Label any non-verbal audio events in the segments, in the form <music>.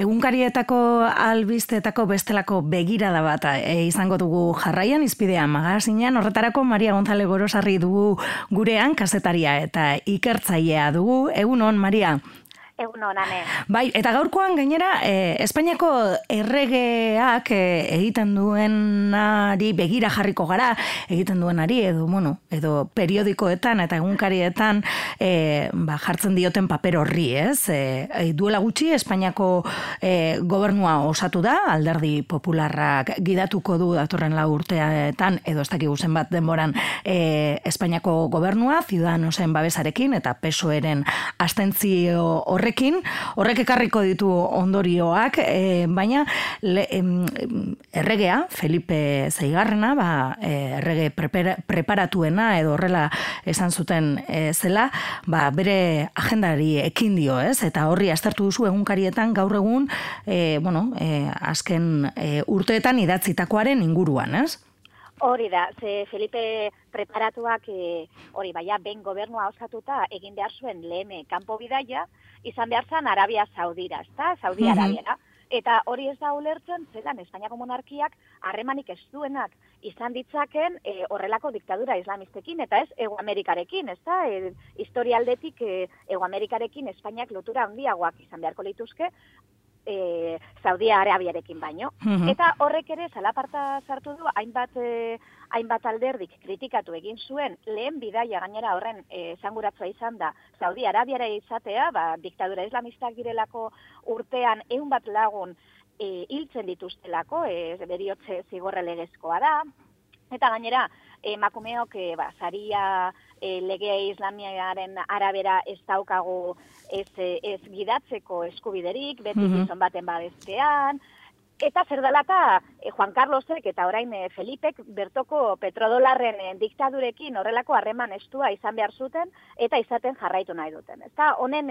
egunkarietako albistetako bestelako begirada bat e, izango dugu jarraian izpidea magazinean horretarako Maria Gonzale Gorosarri dugu gurean kasetaria eta ikertzailea dugu. Egunon Maria Egun honane. Bai, eta gaurkoan gainera, e, Espainiako erregeak e, egiten duenari begira jarriko gara, egiten duenari, edo, bueno, edo periodikoetan eta egunkarietan e, ba, jartzen dioten paper horri, ez? E, duela gutxi, Espainiako e, gobernua osatu da, alderdi popularrak gidatuko du datorren la urteetan, edo ez dakigu bat denboran e, Espainiako gobernua, Ciudadanosen babesarekin, eta pesoeren astentzio horre horrekin, horrek ekarriko ditu ondorioak, e, baina le, em, erregea, Felipe Zeigarrena, ba, e, errege preparatuena edo horrela esan zuten e, zela, ba, bere agendari ekin dio, ez? Eta horri astartu duzu egunkarietan gaur egun, e, bueno, e, azken e, urteetan idatzitakoaren inguruan, ez? Hori da, ze Felipe preparatuak e, hori baia ben gobernua osatuta egin behar zuen lehen kanpo bidaia, izan behar zan Arabia Saudira, ezta? Saudi mm Arabiara. Eta hori ez da ulertzen, zelan Espainiako monarkiak harremanik ez duenak izan ditzaken e, horrelako diktadura islamistekin, eta ez Ego Amerikarekin, ez da? E, historialdetik e, Ego Amerikarekin Espainiak lotura handiagoak izan beharko lituzke, e, Saudia Arabiarekin baino. Mhm. Eta horrek ere zalaparta sartu du hainbat e, hainbat alderdik kritikatu egin zuen lehen bidaia gainera horren e, esanguratzua izan da Saudi Arabiara izatea, ba, diktadura islamistak girelako urtean ehun bat lagun e, hiltzen dituztelako, e, beriotze zigorre legezkoa da, eta gainera emakumeok e, ba, zaria e, lege islamiaren arabera ez daukagu ez, ez gidatzeko eskubiderik, beti mm -hmm. baten badeztean, Eta zer dalata, e, Juan Carlosek eta orain e, Felipek bertoko petrodolarren diktadurekin horrelako harreman estua izan behar zuten eta izaten jarraitu nahi duten. Eta honen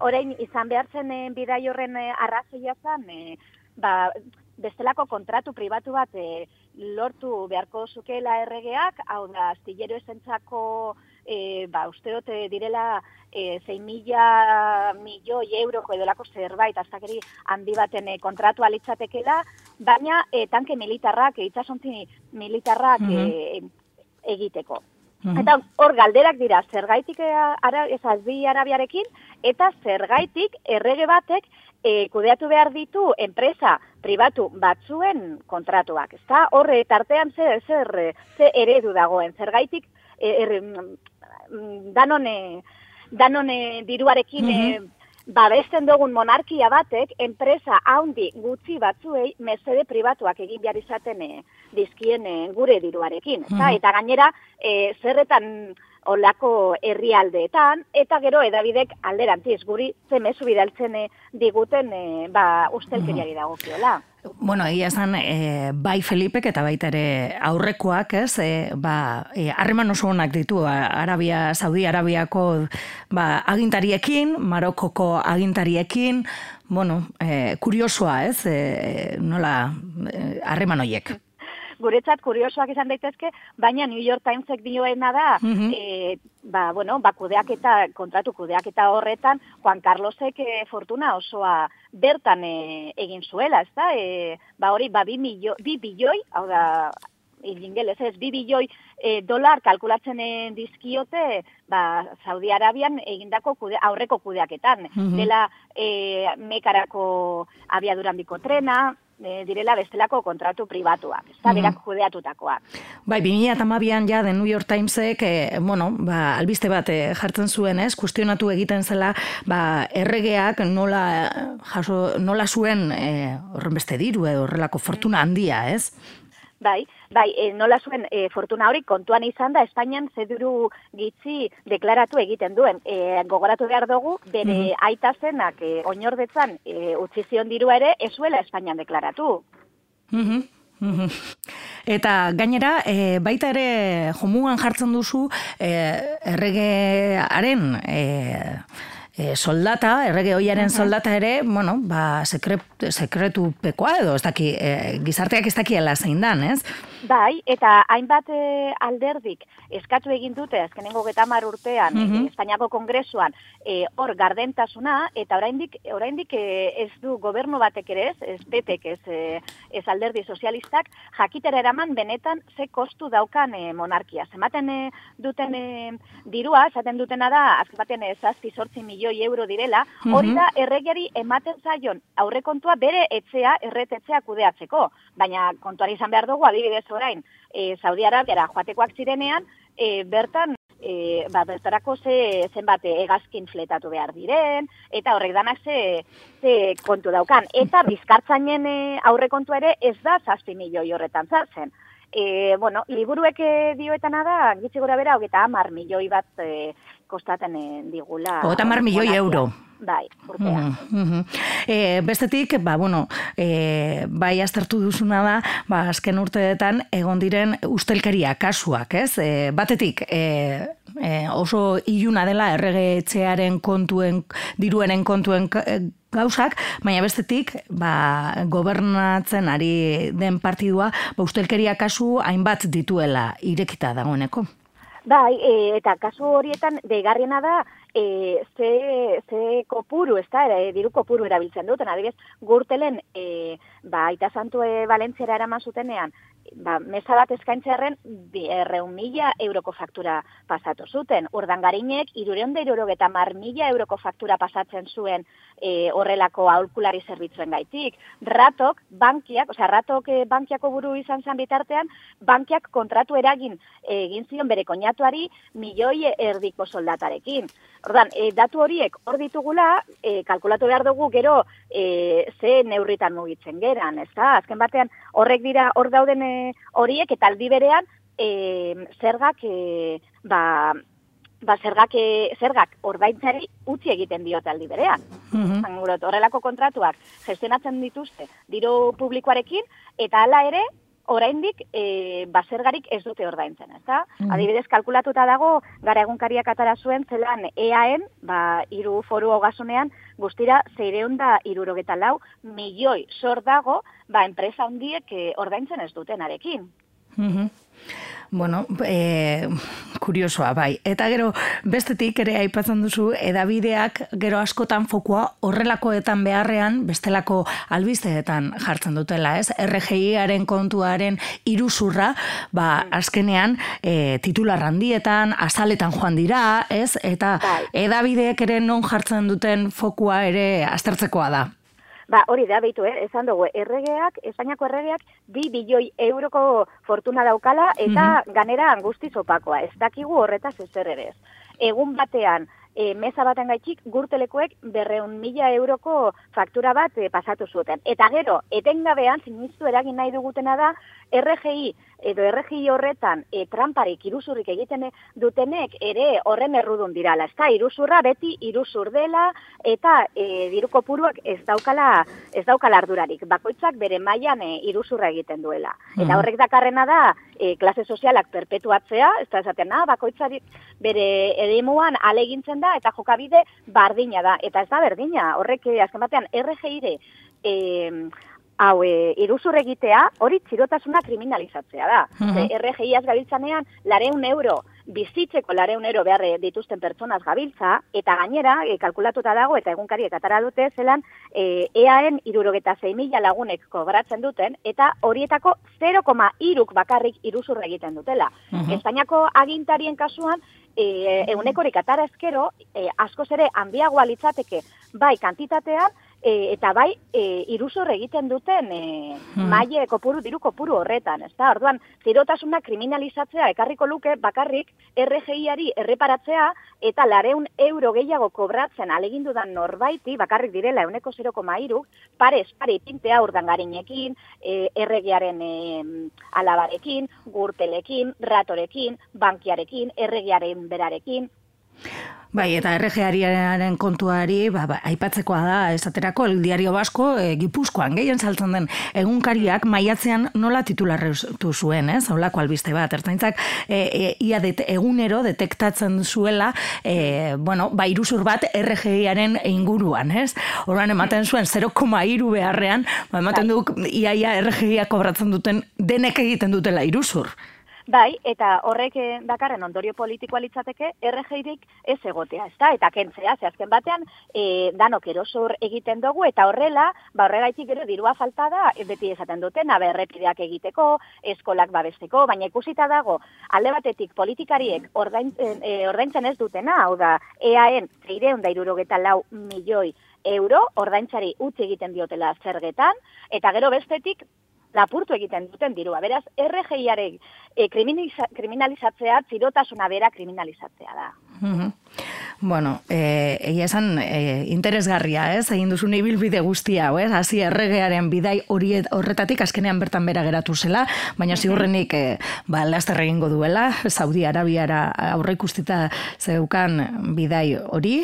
orain izan behar zen bidai horren arrazoia zen, ba, bestelako kontratu pribatu bat lortu beharko zukela erregeak, hau da, astillero esentzako, e, ba, usteote direla, e, 6 mila milioi euroko edolako zerbait, aztakeri handi baten e, kontratu alitzatekela, baina e, tanke militarrak, e, itxasontzi militarrak mm egiteko. Eta hor galderak dira, zergaitik ara, ez arabiarekin, eta zergaitik errege batek e, kudeatu behar ditu enpresa pribatu batzuen kontratuak. Ez da, horre, tartean zer, zer, zer eredu dagoen, zer gaitik, e, er, mm, danone, danone diruarekin mm babesten dugun monarkia batek, enpresa haundi gutxi batzuei, mesede pribatuak egin behar izaten e, dizkien gure diruarekin. Mm Eta gainera, e, zerretan olako herrialdeetan eta gero edabidek alderantziz guri ze mezu bidaltzen eh, diguten e, ba ustelkeriari dagokiola. Bueno, egia esan, e, bai Felipek eta baita ere aurrekoak, ez, e, ba, harreman oso onak ditu, Arabia, Saudi Arabiako ba, agintariekin, Marokoko agintariekin, bueno, e, kuriosoa, ez, e, nola, harreman e, hoiek guretzat kuriosoak izan daitezke, baina New York Timesek dioena da, mm ba, bueno, ba, kudeak eta, kontratu kudeak eta horretan, Juan Carlosek e, fortuna osoa bertan e, egin zuela, ez da? E, ba, hori, ba, bi, milio, bi bilioi, hau da, ingelez ez, bi bilioi e, dolar kalkulatzen dizkiote, ba, Saudi Arabian egindako kude, aurreko kudeaketan. Mm Dela e, mekarako abiaduran biko trena, e, direla bestelako kontratu pribatuak, ez da, mm berak judeatutakoak. Bai, 2008an ja, The New York Timesek, e, bueno, ba, albiste bat e, jartzen zuen, ez, kustionatu egiten zela, ba, erregeak nola, jaso, nola zuen e, horren beste diru, edo horrelako fortuna handia, ez? Bai, bai, e, nola zuen e, fortuna hori kontuan izan da Espainian zeduru gitzi deklaratu egiten duen. E, gogoratu behar dugu, bere mm -hmm. aita zenak e, oinordetzan e, utzizion diru ere, ezuela Espainian deklaratu. Mm Eta gainera, e, baita ere jomugan jartzen duzu e, erregearen e, e, soldata, errege hoiaren soldata ere, bueno, ba, sekre, sekretu pekoa edo, ez daki, e, gizarteak ez dakiela zein dan, ez? Bai, eta hainbat e, alderdik eskatu egin dute azkenengo getamar urtean Mhm. Espainiako kongresuan e, hor gardentasuna eta oraindik oraindik e, ez du gobernu batek ere ez, ez PPek ez, e, ez alderdi sozialistak jakitera eraman benetan ze kostu daukan e, monarkia. Zematen e, duten e, dirua, esaten dutena da, azken baten e, zazpi sortzi milioi euro direla, hori Mhm. da erregiari ematen zaion aurrekontua bere etzea erretetzea kudeatzeko. Baina kontuari izan behar dugu, adibidez orain, e, Saudi Arabiara joatekoak zirenean, e, bertan e, ba, bertarako ze, zenbat egazkin fletatu behar diren, eta horrek danak ze, ze kontu daukan. Eta bizkartzainen e, aurrekontua ere ez da zazpi milioi horretan zartzen. E, bueno, liburuek e, dioetana da, gitzi gora bera, hogeita amar milioi bat e, kostaten e, digula. Hogeita hamar milioi euro. Bai, urtean. Mhm, mhm. E, bestetik, ba, bueno, e, bai aztertu duzuna da, ba, azken urteetan egon diren ustelkeria kasuak, ez? E, batetik, e, e, oso iluna dela errege etxearen kontuen, diruenen kontuen gauzak, baina bestetik, ba, gobernatzen ari den partidua, ba, ustelkeria kasu hainbat dituela irekita dagoeneko. Bai, e, eta kasu horietan deigarriena da e, ze, ze kopuru, ez da, e, diru kopuru erabiltzen duten. Adibidez, gurtelen, e, ba, aita santu e, Valentziara eraman zutenean, ba, mesa bat eskaintzearen erreun mila euroko faktura pasatu zuten. Urdangarinek, irureon da irurogeta mar mila euroko faktura pasatzen zuen e, horrelako aholkulari zerbitzuen gaitik. Ratok, bankiak, osea, ratok e, bankiako buru izan zen bitartean, bankiak kontratu eragin e, egin zion bere koinatuari milioi erdiko soldatarekin. Ordan, e, datu horiek hor ditugula, e, kalkulatu behar dugu gero e, ze neurritan mugitzen geran, ez da? Azken batean horrek dira hor dauden e, horiek eta aldi berean e, zergak e, ba, ba zergak, e, zergak ordaintzari utzi egiten diote aldi berean. Mhm. Zangurot, horrelako kontratuak gestionatzen dituzte diru publikoarekin eta hala ere oraindik e, basergarik ez dute ordaintzen, ezta? Mhm. Adibidez, kalkulatuta dago gara egunkariak atara zuen zelan EAN, ba, hiru foru hogasunean, guztira zeireun da irurogeta lau milioi sor dago, ba, enpresa handiek e, ordaintzen ez dutenarekin. Mhm. Bueno, e, kuriosoa, bai. Eta gero, bestetik ere aipatzen duzu, edabideak gero askotan fokua horrelakoetan beharrean, bestelako albisteetan jartzen dutela, ez? RGIaren kontuaren iruzurra, ba, azkenean, e, titular handietan, azaletan joan dira, ez? Eta Bai. edabideek ere non jartzen duten fokua ere aztertzekoa da. Ba, hori da, beitu, eh? esan dugu, erregeak, Espainiako erregeak, bi bilioi euroko fortuna daukala, eta ganera angusti zopakoa. Ez dakigu horretaz ezer ere ez. Egun batean, e, meza baten gaitxik, gurtelekoek berreun mila euroko faktura bat e, pasatu zuten. Eta gero, etengabean, sinistu eragin nahi dugutena da, RGI edo RGI horretan e, tramparik iruzurrik egiten dutenek ere horren errudun dirala. Ez da, iruzurra beti iruzur dela eta e, diru kopuruak ez daukala, ez daukala ardurarik. Bakoitzak bere mailan e, iruzurra egiten duela. Eta Mhm. horrek dakarrena da e, klase sozialak perpetuatzea, ez da esaten, na, bakoitzarik bere eremuan alegintzen da eta jokabide bardina da. Eta ez da berdina, horrek eh, azken batean RGI-re e, hau e, iruzur egitea, hori txirotasuna kriminalizatzea da. Mhm. Ze RGI-az gabiltzanean, lareun euro, bizitzeko lareun euro behar dituzten pertsonaz gabiltza, eta gainera, e, kalkulatuta dago, eta egunkariek atara dute, zelan, e, EAen irurogeta mila lagunek kobratzen duten, eta horietako 0,iruk bakarrik iruzur egiten dutela. Mhm. Espainiako agintarien kasuan, e, eunekorik atara ezkero, e, askoz ere handiagoa litzateke, bai kantitatean, e, eta bai e, iruzur egiten duten e, Hmm. maile kopuru, diru kopuru horretan, ez da? Orduan, zirotasuna kriminalizatzea ekarriko luke bakarrik RGI-ari erreparatzea eta lareun euro gehiago kobratzen alegindudan norbaiti, bakarrik direla euneko 0,iru, parez, pare ipintea urdangarinekin, e, erregiaren e, alabarekin, gurtelekin, ratorekin, bankiarekin, erregiaren berarekin, Bai, eta RGaren kontuari, ba, ba, aipatzekoa da, esaterako, el diario basko, e, gipuzkoan, gehien saltzen den, egunkariak maiatzean nola titularretu zuen, ez? Holako albiste bat, ertaintzak, e, e, ia det, egunero detektatzen zuela, e, bueno, ba, iruzur bat RGaren inguruan, ez? Horan ematen zuen 0,iru beharrean, ba, ematen du, iaia RGia kobratzen duten, denek egiten dutela iruzur. Bai, eta horrek eh, dakarren ondorio politikoa litzateke RGirik ez egotea, ezta? Eta kentzea, ze azken batean e, danok erosor egiten dugu eta horrela, ba horregaitik gero dirua falta da, e, beti esaten duten, abe errepideak egiteko, eskolak babesteko, baina ikusita dago alde batetik politikariek ordaintzen, e, ordaintzen ez dutena, hau da, EAen 364 milioi euro ordaintzari utzi egiten diotela zergetan eta gero bestetik lapurtu egiten duten dirua. Beraz, RGIaren e, kriminalizatzea, txirotasuna bera kriminalizatzea da. Bueno, eh, egia esan eh, interesgarria, ez? Egin duzun ibilbide guztia, ez? Hasi erregearen bidai hori horretatik azkenean bertan bera geratu zela, baina ziurrenik eh, ba, laster egingo duela, Saudi Arabiara aurre ikustita zeukan bidai hori.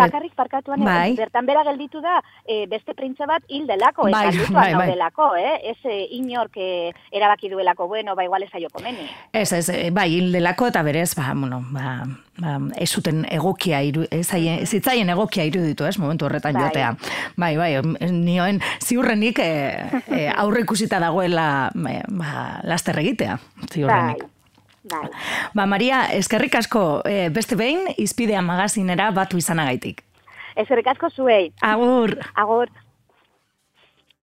Bakarrik parkatuan, bai. bertan bera gelditu da eh, beste printza bat hil delako, bai, bai, bai, delako, eh? Ez inork eh, erabaki duelako, bueno, ba igual ez aio komeni. Ez, ez, bai, hil delako eta berez, ba, bueno, ba, ba, ez zuten egokia iru, ez zitzaien egokia iruditu, ez, momentu horretan bai. jotea. Bai, bai, nioen ziurrenik <laughs> e, e, aurre ikusita dagoela e, ba, laster egitea, ziurrenik. Bai. Bai. Ba, Maria, eskerrik asko e, beste behin, izpidea magazinera batu izanagaitik. Eskerrik asko zuei. Agur. Agur.